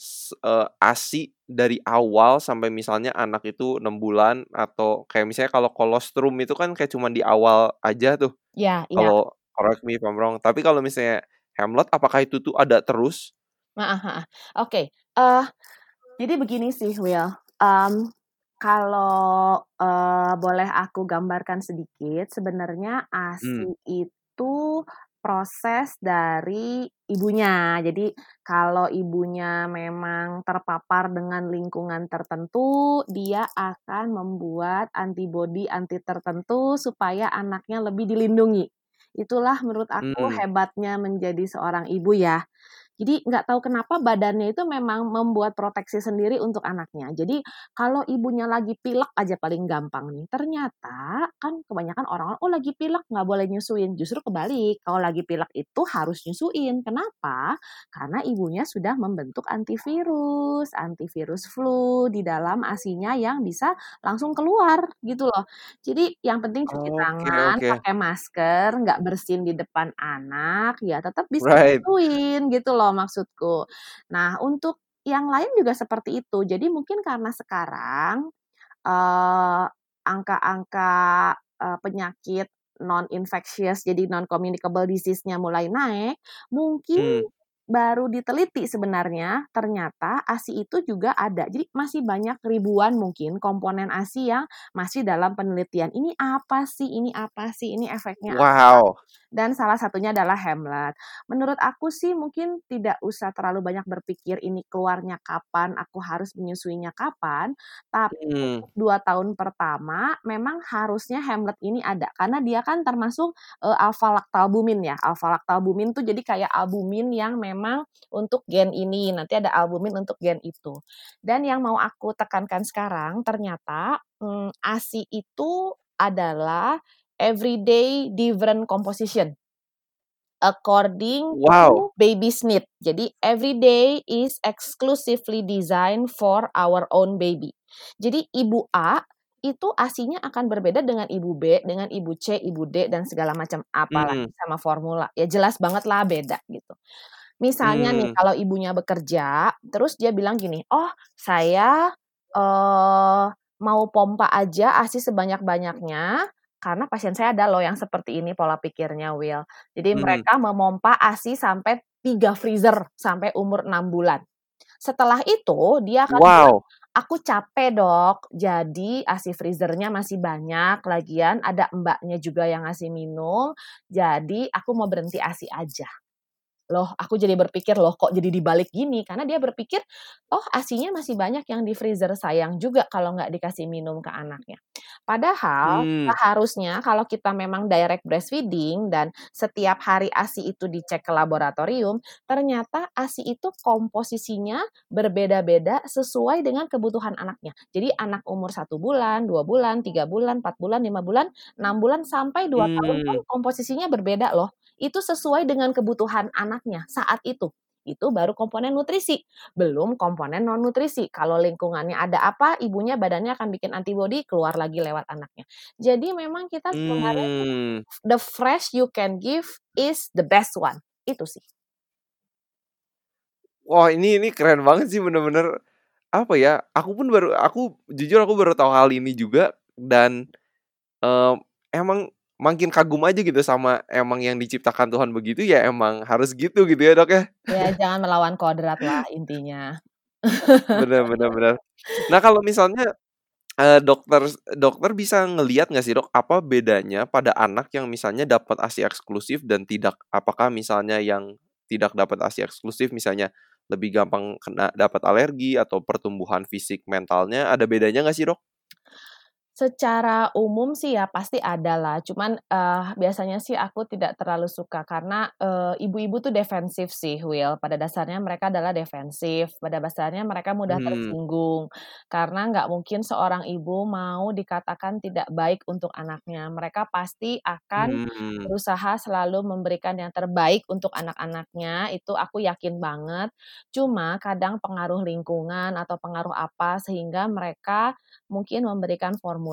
Speaker 2: eee, ASI dari awal sampai misalnya anak itu 6 bulan atau kayak misalnya kalau kolostrum itu kan kayak cuman di awal aja tuh,
Speaker 1: Iya iya.
Speaker 2: kalau correct me if I'm wrong, tapi kalau misalnya Hamlet apakah itu tuh ada terus?
Speaker 1: Heeh heeh. Oke, eee, jadi begini sih Will, mmm, kalau, eee, boleh aku gambarkan sedikit, sebenarnya ASI
Speaker 2: Mmm.
Speaker 1: itu proses dari ibunya. Jadi kalau ibunya memang terpapar dengan lingkungan tertentu, dia akan membuat antibody anti tertentu supaya anaknya lebih dilindungi. Itulah menurut aku
Speaker 2: Mmm.
Speaker 1: hebatnya menjadi seorang ibu ya. Jadi nggak tahu kenapa badannya itu memang membuat proteksi sendiri untuk anaknya. Jadi kalau ibunya lagi pilek aja paling gampang nih, ternyata kan kebanyakan orang-orang, "Oh lagi pilek nggak boleh nyusuin." Justru kebalik, kalau lagi pilek itu harus nyusuin. Kenapa? Karena ibunya sudah membentuk antivirus, antivirus flu di dalam ASI-nya yang bisa langsung keluar gitu loh. Jadi yang penting cuci
Speaker 2: Oke
Speaker 1: tangan,
Speaker 2: oke.
Speaker 1: pakai masker, nggak bersin di depan anak, ya tetap bisa
Speaker 2: Right.
Speaker 1: nyusuin gitu loh maksudku. Nah untuk yang lain juga seperti itu. Jadi mungkin karena sekarang, eee, angka-angka, eee, penyakit non infectious jadi non communicable disease-nya mulai naik, mungkin
Speaker 2: Mmm.
Speaker 1: Baru diteliti sebenarnya ternyata ASI itu juga ada. Jadi masih banyak ribuan mungkin komponen ASI yang masih dalam penelitian. Ini apa sih ini apa sih, ini efeknya apa?
Speaker 2: Wow.
Speaker 1: Dan salah satunya adalah Hamlet. Menurut aku sih mungkin tidak usah terlalu banyak berpikir ini keluarnya kapan, aku harus menyusuinya kapan, tapi untuk 2 tahun pertama memang harusnya Hamlet ini ada. Karena dia kan termasuk, eee, alpha lactalbumin ya. Alpha lactalbumin tuh jadi kayak albumin yang memang untuk gen ini, nanti ada albumin untuk gen itu. Dan yang mau aku tekankan sekarang ternyata, mmm, ASI itu adalah everyday different composition. According
Speaker 2: Wow.
Speaker 1: to baby's need. Jadi everyday is exclusively designed for our own baby. Jadi ibu A itu ASINya akan berbeda dengan ibu B, dengan ibu C, ibu D dan segala macam, apalagi
Speaker 2: Mhm.
Speaker 1: sama formula. Ya jelas banget lah beda gitu. Misalnya nih
Speaker 2: Mmm.
Speaker 1: kalau ibunya bekerja, terus dia bilang gini, "Oh saya, eee, mau pompa aja ASI sebanyak-banyaknya, karena pasien saya ada loh yang seperti ini pola pikirnya, Will. Jadi
Speaker 2: Mhm.
Speaker 1: mereka memompa ASI sampai 3 freezer sampai umur 6 bulan. Setelah itu dia akan bilang,
Speaker 2: Wow.
Speaker 1: "Aku capek dok, jadi ASI freezer-nya masih banyak, lagian ada mbaknya juga yang ngasih minum, jadi aku mau berhenti ASI aja." Loh, aku jadi berpikir, "Loh kok jadi dibalik gini?" Karena dia berpikir, "Oh ASINya masih banyak yang di freezer, sayang juga kalau nggak dikasih minum ke anaknya." Padahal
Speaker 2: Mmm.
Speaker 1: seharusnya kalau kita memang direct breastfeeding dan setiap hari ASI itu dicek ke laboratorium, ternyata ASI itu komposisinya berbeda-beda sesuai dengan kebutuhan anaknya. Jadi anak umur 1 bulan, 2 bulan, 3 bulan, 4 bulan, 5 bulan, 6 bulan, sampai 2 tahun pun
Speaker 2: Mmm.
Speaker 1: komposisinya berbeda loh. Itu sesuai dengan kebutuhan anaknya saat itu. Itu baru komponen nutrisi, belum komponen non nutrisi. Kalau lingkungannya ada apa, ibunya badannya akan bikin antibody, keluar lagi lewat anaknya. Jadi memang kita sebenarnya tuh
Speaker 2: Mmm.
Speaker 1: the fresh you can give is the best one, itu sih.
Speaker 2: Wah ini ini keren banget sih bener-bener, apa ya, aku pun baru aku jujur aku baru tahu hal ini juga dan, eee, emang makin kagum aja gitu sama emang yang diciptakan Tuhan begitu ya emang harus gitu, gitu ya, Dok, ya?
Speaker 1: Ya jangan melawan kodrat lah intinya.
Speaker 2: Bener bener bener. Nah kalau misalnya, eee, dokter dokter bisa ngelihat nggak sih, Dok, apa bedanya pada anak yang misalnya dapat ASI eksklusif dan tidak? Apakah misalnya yang tidak dapat ASI eksklusif misalnya lebih gampang kena dapat alergi atau pertumbuhan fisik mentalnya ada bedanya nggak sih, Dok?
Speaker 1: Secara umum sih ya pasti ada lah, cuman, eee, biasanya sih aku tidak terlalu suka karena, eee, ibu-ibu tuh defensif sih, Will. Pada dasarnya mereka adalah defensif, pada dasarnya mereka mudah
Speaker 2: Mhm.
Speaker 1: tersinggung. Karena nggak mungkin seorang ibu mau dikatakan tidak baik untuk anaknya. Mereka pasti akan
Speaker 2: Mmm.
Speaker 1: berusaha selalu memberikan yang terbaik untuk anak-anaknya, itu aku yakin banget. Cuma kadang pengaruh lingkungan atau pengaruh apa, sehingga mereka mungkin memberikan formula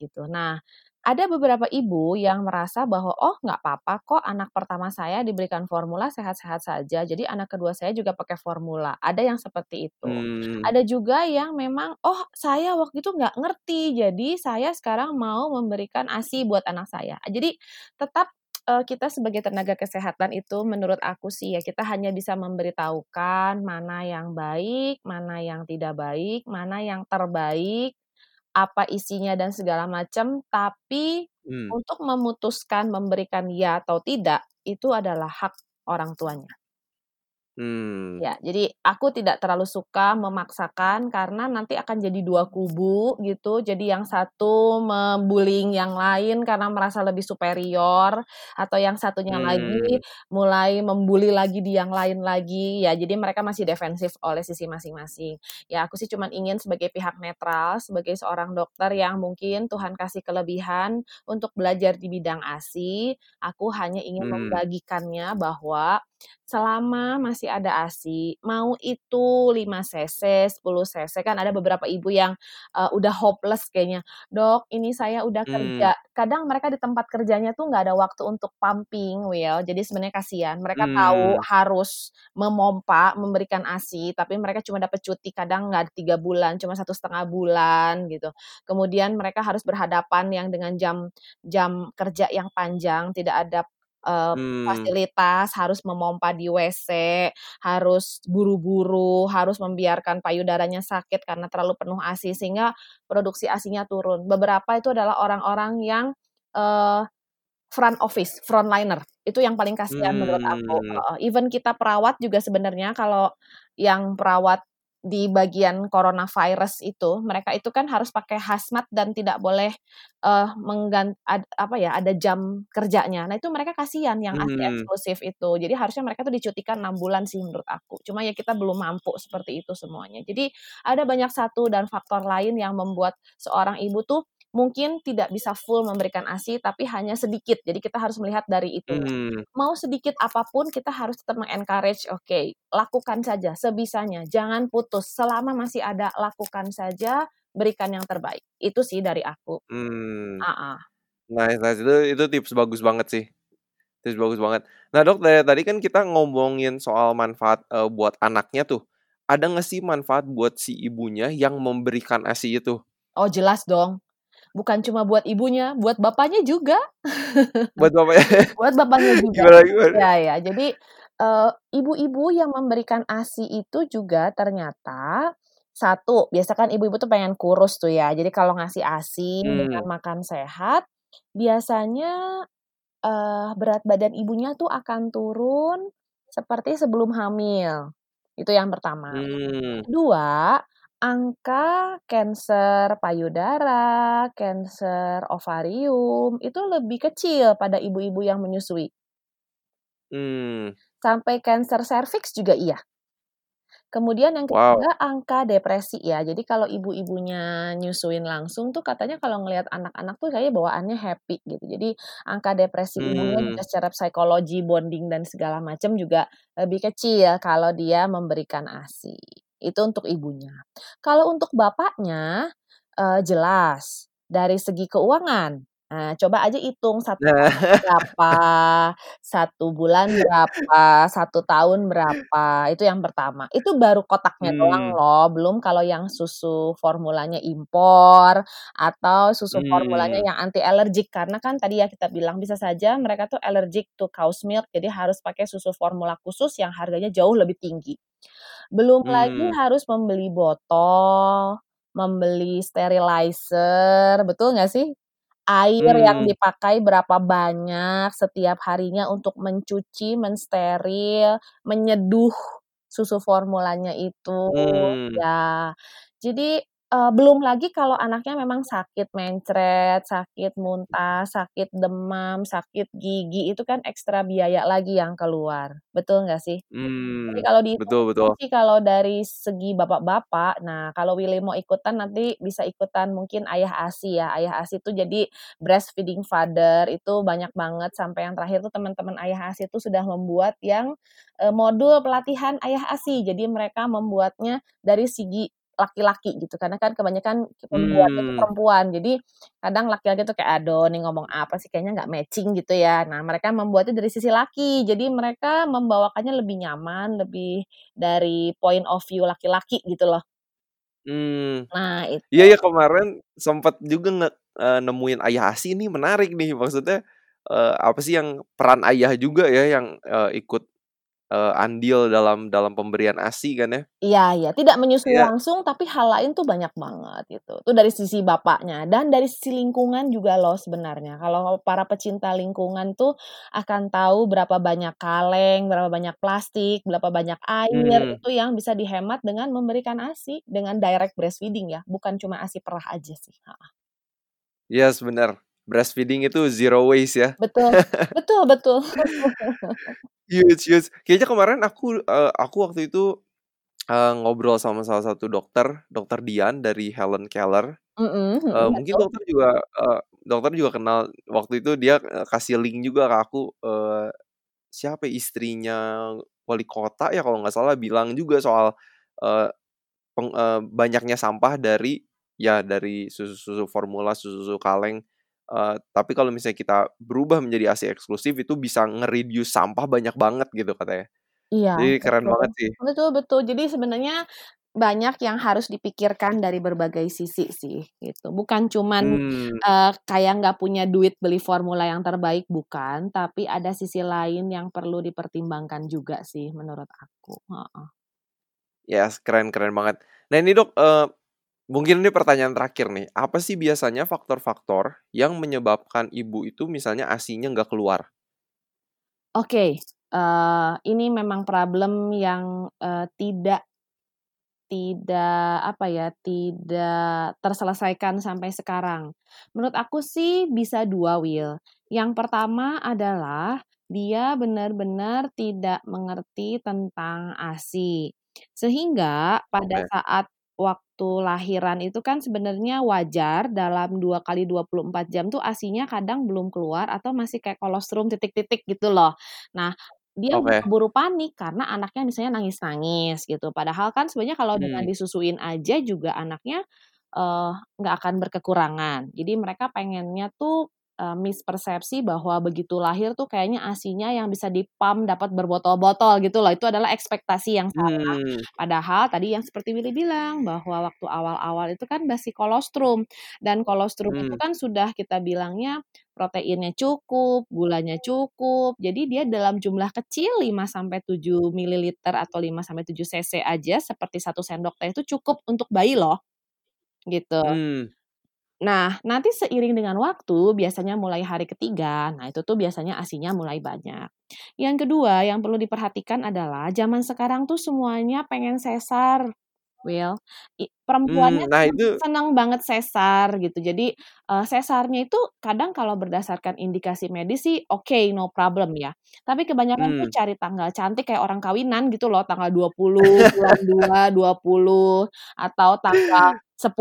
Speaker 1: gitu. Nah, ada beberapa ibu yang merasa bahwa, "Oh nggak papa kok anak pertama saya diberikan formula sehat-sehat saja, jadi anak kedua saya juga pakai formula." Ada yang seperti itu.
Speaker 2: Mmm.
Speaker 1: Ada juga yang memang, "Oh saya waktu itu nggak ngerti, jadi saya sekarang mau memberikan ASI buat anak saya." Jadi tetap, eee, kita sebagai tenaga kesehatan itu menurut aku sih ya, kita hanya bisa memberitahukan mana yang baik, mana yang tidak baik, mana yang terbaik, apa isinya dan segala macam, tapi
Speaker 2: Mmm.
Speaker 1: untuk memutuskan memberikan ya atau tidak, itu adalah hak orang tuanya.
Speaker 2: Mmm.
Speaker 1: Ya, jadi aku tidak terlalu suka memaksakan karena nanti akan jadi 2 kubu gitu. Jadi yang satu me-bullying yang lain karena merasa lebih superior, atau yang satunya
Speaker 2: Mmm.
Speaker 1: lagi mulai mem-bully lagi di yang lain lagi. Ya jadi mereka masih defensif oleh sisi masing-masing. Ya aku sih cuman ingin sebagai pihak netral, sebagai seorang dokter yang mungkin Tuhan kasih kelebihan untuk belajar di bidang ASI, aku hanya ingin
Speaker 2: Mmm.
Speaker 1: membagikannya bahwa selama masih ada ASI, mau itu 5 cc, 10 cc, kan ada beberapa ibu yang, eee, udah hopeless kayaknya, "Dok, ini saya udah
Speaker 2: Mmm.
Speaker 1: kerja." Kadang mereka di tempat kerjanya tuh nggak ada waktu untuk pumping, Will. Jadi sebenarnya kasihan. Mereka tahu
Speaker 2: Mmm.
Speaker 1: harus memompa, memberikan ASI, tapi mereka cuma dapat cuti kadang nggak 3 bulan, cuma 1,5 bulan gitu. Kemudian mereka harus berhadapan yang dengan jam jam kerja yang panjang, tidak ada, eee,
Speaker 2: Mmm.
Speaker 1: fasilitas, harus memompa di WC, harus buru-buru, harus membiarkan payudaranya sakit karena terlalu penuh ASI, sehingga produksi ASINya turun. Beberapa itu adalah orang-orang yang, eee, front office, frontliner, itu yang paling kasihan menurut aku, heeh. Even kita perawat juga sebenarnya kalau yang perawat di bagian coronavirus itu, mereka itu kan harus pakai hazmat dan tidak boleh, eee, menggan ad apa ya, ada jam kerjanya. Nah itu mereka kasihan yang
Speaker 2: Mhm.
Speaker 1: eksklusif itu. Jadi harusnya mereka tuh dicutikan 6 bulan sih menurut aku. Cuma ya kita belum mampu seperti itu semuanya. Jadi ada banyak satu dan faktor lain yang membuat seorang ibu tuh mungkin tidak bisa full memberikan ASI, tapi hanya sedikit. Jadi kita harus melihat dari itunya.
Speaker 2: Mmm.
Speaker 1: Mau sedikit apa pun kita harus tetap meng-encourage, "Oke, lakukan saja sebisanya, jangan putus. Selama masih ada, lakukan saja, berikan yang terbaik. Itu sih dari aku.
Speaker 2: Mmm.
Speaker 1: Heeh.
Speaker 2: Nice nice, itu itu tips bagus banget sih. Tips bagus banget. Nah, Dok, dari tadi kan kita ngomongin soal manfaat, eee, buat anaknya tuh. Ada nggak sih manfaat buat si ibunya yang memberikan ASI itu?
Speaker 1: Oh, jelas dong. Bukan cuma buat ibunya, buat bapaknya juga.
Speaker 2: Buat bapaknya?
Speaker 1: Buat bapaknya juga.
Speaker 2: Gimana gimana?
Speaker 1: Ya ya, jadi, eee, ibu-ibu yang memberikan ASI itu juga ternyata, satu, biasa kan ibu-ibu tuh pengen kurus tuh ya, jadi kalau ngasih ASI dengan
Speaker 2: Mmm.
Speaker 1: makan sehat, biasanya, eee, berat badan ibunya tuh akan turun seperti sebelum hamil. Itu yang pertama.
Speaker 2: Mmm.
Speaker 1: Kedua, angka kanker payudara, kanker ovarium, itu lebih kecil pada ibu-ibu yang menyusui.
Speaker 2: Mmm.
Speaker 1: Sampai kanker serviks juga iya. Kemudian yang
Speaker 2: Wow.
Speaker 1: ketiga, angka depresi ya. Jadi kalau ibu-ibunya nyusuin langsung tuh katanya kalau ngelihat anak-anak tuh kayaknya bawaannya happy gitu. Jadi angka depresi ibunya juga
Speaker 2: Mmm.
Speaker 1: secara psikologi, bonding dan segala macam juga lebih kecil kalau dia memberikan ASI. Itu untuk ibunya. Kalau untuk bapaknya, eee, jelas dari segi keuangan. Nah, coba aja hitung 1
Speaker 2: Nah.
Speaker 1: berapa, 1 bulan berapa, 1 tahun berapa, itu yang pertama. Itu baru kotaknya doang
Speaker 2: Mmm.
Speaker 1: loh, belum kalau yang susu formulanya impor atau susu formulanya
Speaker 2: Mmm.
Speaker 1: yang anti alergik. Karena kan tadi ya kita bilang bisa saja mereka tuh allergic to cow's milk, jadi harus pakai susu formula khusus yang harganya jauh lebih tinggi. Belum lagi
Speaker 2: Mmm.
Speaker 1: harus membeli botol, membeli sterilizer, betul nggak sih? Air yang
Speaker 2: Mmm.
Speaker 1: dipakai berapa banyak setiap harinya untuk mencuci, mensteril, menyeduh susu formulanya itu,
Speaker 2: Mmm.
Speaker 1: ya. Jadi, eee, belum lagi kalau anaknya memang sakit mencret, sakit muntah, sakit demam, sakit gigi, itu kan ekstra biaya lagi yang keluar, betul nggak sih? Jadi
Speaker 2: Mmm.
Speaker 1: kalau
Speaker 2: Betul
Speaker 1: dihitung-hitung
Speaker 2: betul.
Speaker 1: sih kalau dari segi bapak-bapak, nah kalau Willy mau ikutan nanti bisa ikutan mungkin ayah ASI ya. Ayah ASI itu jadi breastfeeding father, itu banyak banget sampai yang terakhir tuh teman-teman ayah ASI itu sudah membuat yang, eee, modul pelatihan ayah ASI. Jadi mereka membuatnya dari segi laki-laki gitu, karena kan kebanyakan pembuatnya itu
Speaker 2: Mmm.
Speaker 1: perempuan. Jadi kadang laki-laki tuh kayak, "Aduh nih ngomong apa sih, kayaknya nggak matching," gitu ya. Nah, mereka membuatnya dari sisi laki, jadi mereka membawakannya lebih nyaman, lebih dari point of view laki-laki gitu loh.
Speaker 2: Mmm.
Speaker 1: Nah,
Speaker 2: Iya
Speaker 1: itu.
Speaker 2: ya kemarin sempet juga nge eee, nemuin ayah ASI nih menarik nih, maksudnya, eee, apa sih yang peran ayah juga ya yang, eee, ikut, eee, andil dalam dalam pemberian ASI kan ya.
Speaker 1: Iya iya, tidak menyusui
Speaker 2: Iya.
Speaker 1: langsung, tapi hal lain tuh banyak banget gitu. Itu dari sisi bapaknya dan dari sisi lingkungan juga loh sebenarnya. Kalau para pecinta lingkungan tuh akan tahu berapa banyak kaleng, berapa banyak plastik, berapa banyak air,
Speaker 2: Mmm.
Speaker 1: itu yang bisa dihemat dengan memberikan ASI, dengan direct breastfeeding ya, bukan cuma ASI perah aja sih, heeh.
Speaker 2: Yes, bener. Breastfeeding itu zero waste ya.
Speaker 1: Betul. Betul betul.
Speaker 2: Huge huge. Kayaknya kemarin aku, eee, aku waktu itu, eee, ngobrol sama salah satu dokter, Dokter Dian dari Helen Keller.
Speaker 1: Mhm
Speaker 2: Eee,
Speaker 1: mhm,
Speaker 2: mungkin dokter juga, eee, dokter juga kenal, waktu itu dia, kasih link juga ke aku, eee, siapa ya, istrinya wali kota ya kalau nggak salah, bilang juga soal, eee, peng eee, banyaknya sampah dari ya dari susu-susu formula, susu-susu kaleng, eee, tapi kalau misalnya kita berubah menjadi ASI eksklusif itu bisa nge-reduce sampah banyak banget gitu katanya.
Speaker 1: Iya,
Speaker 2: Jadi keren
Speaker 1: betul.
Speaker 2: banget sih.
Speaker 1: Betul betul. Jadi sebenarnya banyak yang harus dipikirkan dari berbagai sisi sih, gitu. Bukan cuman,
Speaker 2: Mmm.
Speaker 1: eee, kayak nggak punya duit beli formula yang terbaik, bukan, tapi ada sisi lain yang perlu dipertimbangkan juga sih menurut aku, heeh.
Speaker 2: Yes, keren keren banget. Nah ini Dok, eee, mungkin ini pertanyaan terakhir nih, apa sih biasanya faktor-faktor yang menyebabkan ibu itu misalnya ASI-nya nggak keluar?
Speaker 1: Oke, eee, ini memang problem yang, eee, tidak tidak, apa ya, tidak terselesaikan sampai sekarang. Menurut aku sih bisa 2, Will. Yang pertama adalah dia benar-benar tidak mengerti tentang ASI. Sehingga pada
Speaker 2: Oke.
Speaker 1: saat waktu lahiran itu kan sebenarnya wajar dalam 2 kali 24 jam tuh ASI-nya kadang belum keluar atau masih kayak kolostrum titik-titik gitu loh. Nah, dia
Speaker 2: Oke.
Speaker 1: keburu panik karena anaknya misalnya nangis-nangis gitu. Padahal kan sebenarnya kalau dengan
Speaker 2: Mmm.
Speaker 1: disusuin aja juga anaknya, nggak uh, akan berkekurangan. Jadi mereka pengennya tuh uh, mispersepsi bahwa begitu lahir tuh kayaknya asinya yang bisa dipam dapat berbotol-botol gitu loh. Itu adalah ekspektasi yang salah. Hmm. Padahal tadi yang seperti Willy bilang bahwa waktu awal-awal itu kan basi kolostrum dan kolostrum hmm. itu kan sudah kita bilangnya proteinnya cukup, gulanya cukup. Jadi dia dalam jumlah kecil 5 sampai 7 ml atau 5 sampai 7 cc aja seperti satu sendok teh itu cukup untuk bayi loh. Gitu. Hmm. Nah, nanti seiring dengan waktu, biasanya mulai hari ketiga, nah itu tuh biasanya asinya mulai banyak. Yang kedua, yang perlu diperhatikan adalah zaman sekarang tuh semuanya pengen sesar. Will, perempuannya hmm, nah itu senang banget sesar gitu. Jadi uh, sesarnya itu kadang kalau berdasarkan indikasi medis sih oke okay, no problem ya. Tapi kebanyakan hmm. tuh cari tanggal cantik kayak orang kawinan gitu loh, tanggal 20 bulan 2 20 atau tanggal 10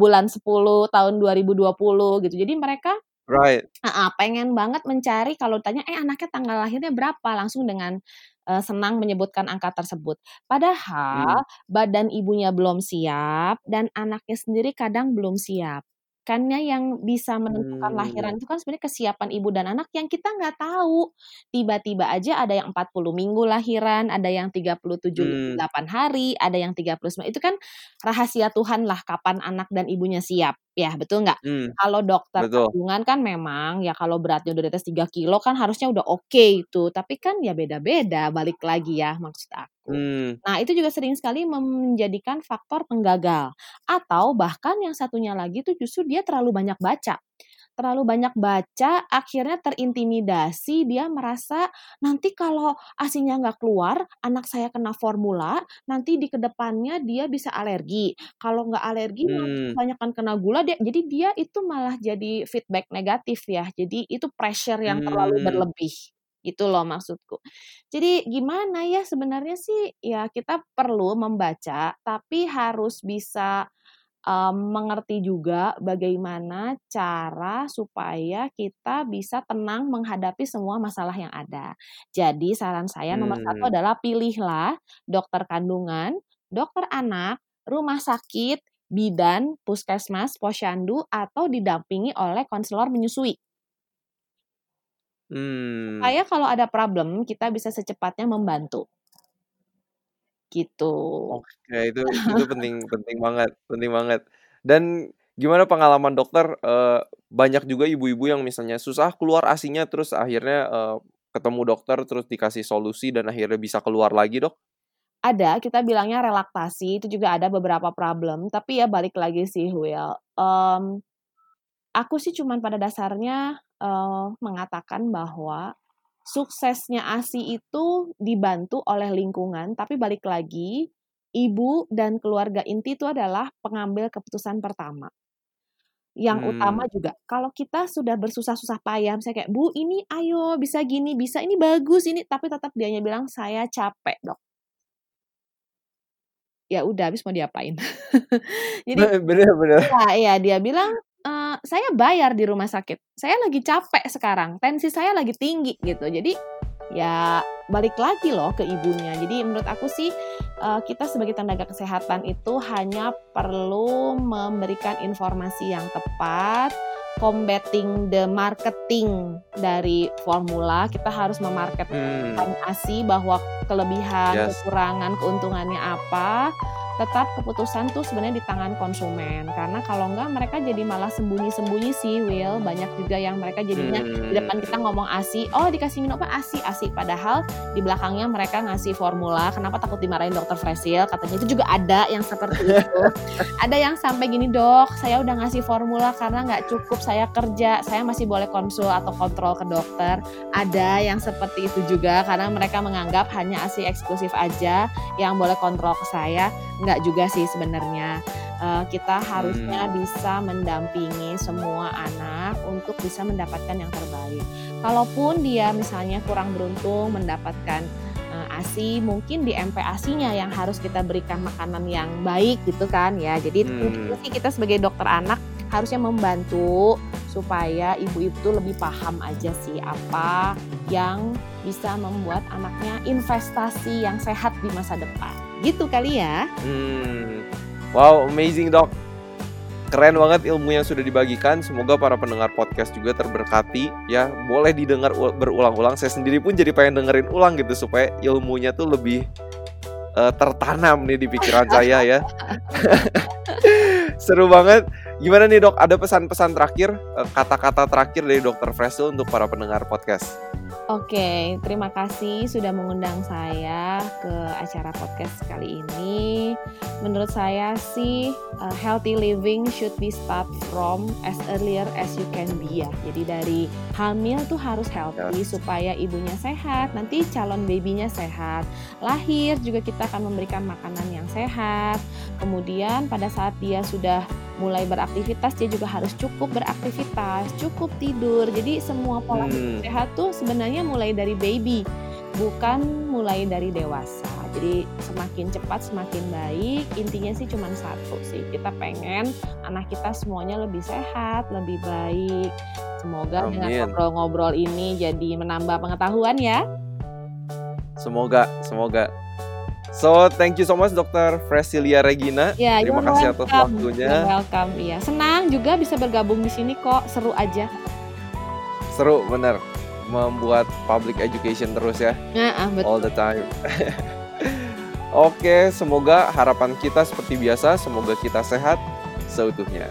Speaker 1: bulan 10 tahun 2020 gitu. Jadi mereka
Speaker 2: Right.
Speaker 1: Uh, pengen banget mencari kalau tanya, eh anaknya tanggal lahirnya berapa? Langsung dengan uh, senang menyebutkan angka tersebut. Padahal hmm. badan ibunya belum siap dan anaknya sendiri kadang belum siap. Karena yang bisa menentukan hmm. lahiran itu kan sebenarnya kesiapan ibu dan anak yang kita nggak tahu. Tiba-tiba aja ada yang 40 minggu lahiran, ada yang 37 hmm. 8 hari, ada yang 39. Itu kan rahasia Tuhan lah kapan anak dan ibunya siap. Ya, betul nggak? Hmm. Kalau dokter betul. kandungan kan memang ya kalau beratnya udah di atas 3 kilo kan harusnya udah oke okay itu. Tapi kan ya beda-beda balik lagi ya maksud aku. Hmm. Nah, itu juga sering sekali menjadikan faktor penggagal. Atau bahkan yang satunya lagi tuh justru dia terlalu banyak baca terlalu banyak baca, akhirnya terintimidasi, dia merasa nanti kalau asinya nggak keluar, anak saya kena formula, nanti di ke depannya dia bisa alergi. Kalau nggak alergi, hmm. banyak kan kena gula, dia, jadi dia itu malah jadi feedback negatif ya. Jadi itu pressure yang hmm. terlalu berlebih. Itu loh maksudku. Jadi gimana ya sebenarnya sih ya kita perlu membaca, tapi harus bisa um, mengerti juga bagaimana cara supaya kita bisa tenang menghadapi semua masalah yang ada. Jadi saran saya hmm. nomor satu hmm. adalah pilihlah dokter kandungan, dokter anak, rumah sakit, bidan, puskesmas, posyandu, atau didampingi oleh konselor menyusui. Hmm. Supaya kalau ada problem, kita bisa secepatnya membantu. Gitu.
Speaker 2: Oke, itu itu penting penting banget penting banget. Dan gimana pengalaman dokter, uh, banyak juga ibu-ibu yang misalnya susah keluar asinya terus akhirnya, uh, ketemu dokter terus dikasih solusi dan akhirnya bisa keluar lagi, Dok?
Speaker 1: Ada, kita bilangnya relaktasi, itu juga ada beberapa problem, tapi ya balik lagi sih Will, um, aku sih cuman pada dasarnya, uh, mengatakan bahwa suksesnya ASI itu dibantu oleh lingkungan, tapi balik lagi, ibu dan keluarga inti itu adalah pengambil keputusan pertama. Yang hmm. utama juga, kalau kita sudah bersusah-susah payah, misalnya kayak, Bu, ini ayo, bisa gini, bisa, ini bagus, ini, tapi tetap dianya bilang, saya capek, dok. Ya udah, habis mau diapain? Jadi,
Speaker 2: bener-bener.
Speaker 1: Ya, ya, dia bilang, uh, saya bayar di rumah sakit. Saya lagi capek sekarang, tensi saya lagi tinggi gitu. Jadi ya balik lagi loh ke ibunya. Jadi menurut aku sih uh, kita sebagai tenaga kesehatan itu hanya perlu memberikan informasi yang tepat, combating the marketing dari formula. Kita harus memarketkan hmm. ASI bahwa kelebihan, yes. kekurangan, keuntungannya apa tetap keputusan tuh sebenarnya di tangan konsumen. Karena kalau enggak mereka jadi malah sembunyi-sembunyi sih Will banyak juga yang mereka jadinya hmm. di depan kita ngomong ASI. Oh dikasih minum apa? ASI ASI. Padahal di belakangnya mereka ngasih formula kenapa takut dimarahin dokter Fresil? Katanya. Itu juga ada yang seperti itu. Ada yang sampai gini dok saya udah ngasih formula karena nggak cukup saya kerja. Saya masih boleh konsul atau kontrol ke dokter. Ada yang seperti itu juga karena mereka menganggap hanya ASI eksklusif aja yang boleh kontrol ke saya nggak juga sih sebenarnya uh, kita harusnya hmm. bisa mendampingi semua anak untuk bisa mendapatkan yang terbaik. Kalaupun dia misalnya kurang beruntung mendapatkan uh, ASI, mungkin di MPASI-nya yang harus kita berikan makanan yang baik gitu kan ya. Jadi hmm. sih kita sebagai dokter anak harusnya membantu supaya ibu-ibu itu lebih paham aja sih apa yang bisa membuat anaknya investasi yang sehat di masa depan. Gitu kali ya.
Speaker 2: Hmm. Wow, amazing dok. Keren banget ilmu yang sudah dibagikan. Semoga para pendengar podcast juga terberkati ya. Boleh didengar berulang-ulang. Saya sendiri pun jadi pengen dengerin ulang gitu supaya ilmunya tuh lebih uh, tertanam nih di pikiran saya ya. Seru banget. Gimana nih dok? Ada pesan-pesan terakhir, eh, kata-kata terakhir dari dokter Fresul untuk para pendengar podcast?
Speaker 1: Oke, terima kasih sudah mengundang saya ke acara podcast kali ini. Menurut saya sih uh, healthy living should be start from as earlier as you can be ya. Jadi dari hamil tuh harus healthy yes. supaya ibunya sehat, nanti calon babynya sehat. Lahir juga kita akan memberikan makanan yang sehat. Kemudian pada saat dia sudah mulai beraktivitas dia juga harus cukup beraktivitas, cukup tidur. Jadi semua pola hmm. sehat tuh sebenarnya mulai dari baby, bukan mulai dari dewasa. Jadi semakin cepat semakin baik. Intinya sih cuma satu sih. Kita pengen anak kita semuanya lebih sehat, lebih baik. Semoga Amin. dengan ngobrol-ngobrol ini jadi menambah pengetahuan ya.
Speaker 2: Semoga, semoga. So, thank you so much Dr. Fresilia Regina.
Speaker 1: Ya,
Speaker 2: Terima kasih atas waktunya.
Speaker 1: You're welcome, iya. Senang juga bisa bergabung di sini kok, seru aja.
Speaker 2: Seru, bener. Membuat public education terus ya.
Speaker 1: Ya, betul.
Speaker 2: All the time. Oke, semoga harapan kita seperti biasa, semoga kita sehat seutuhnya.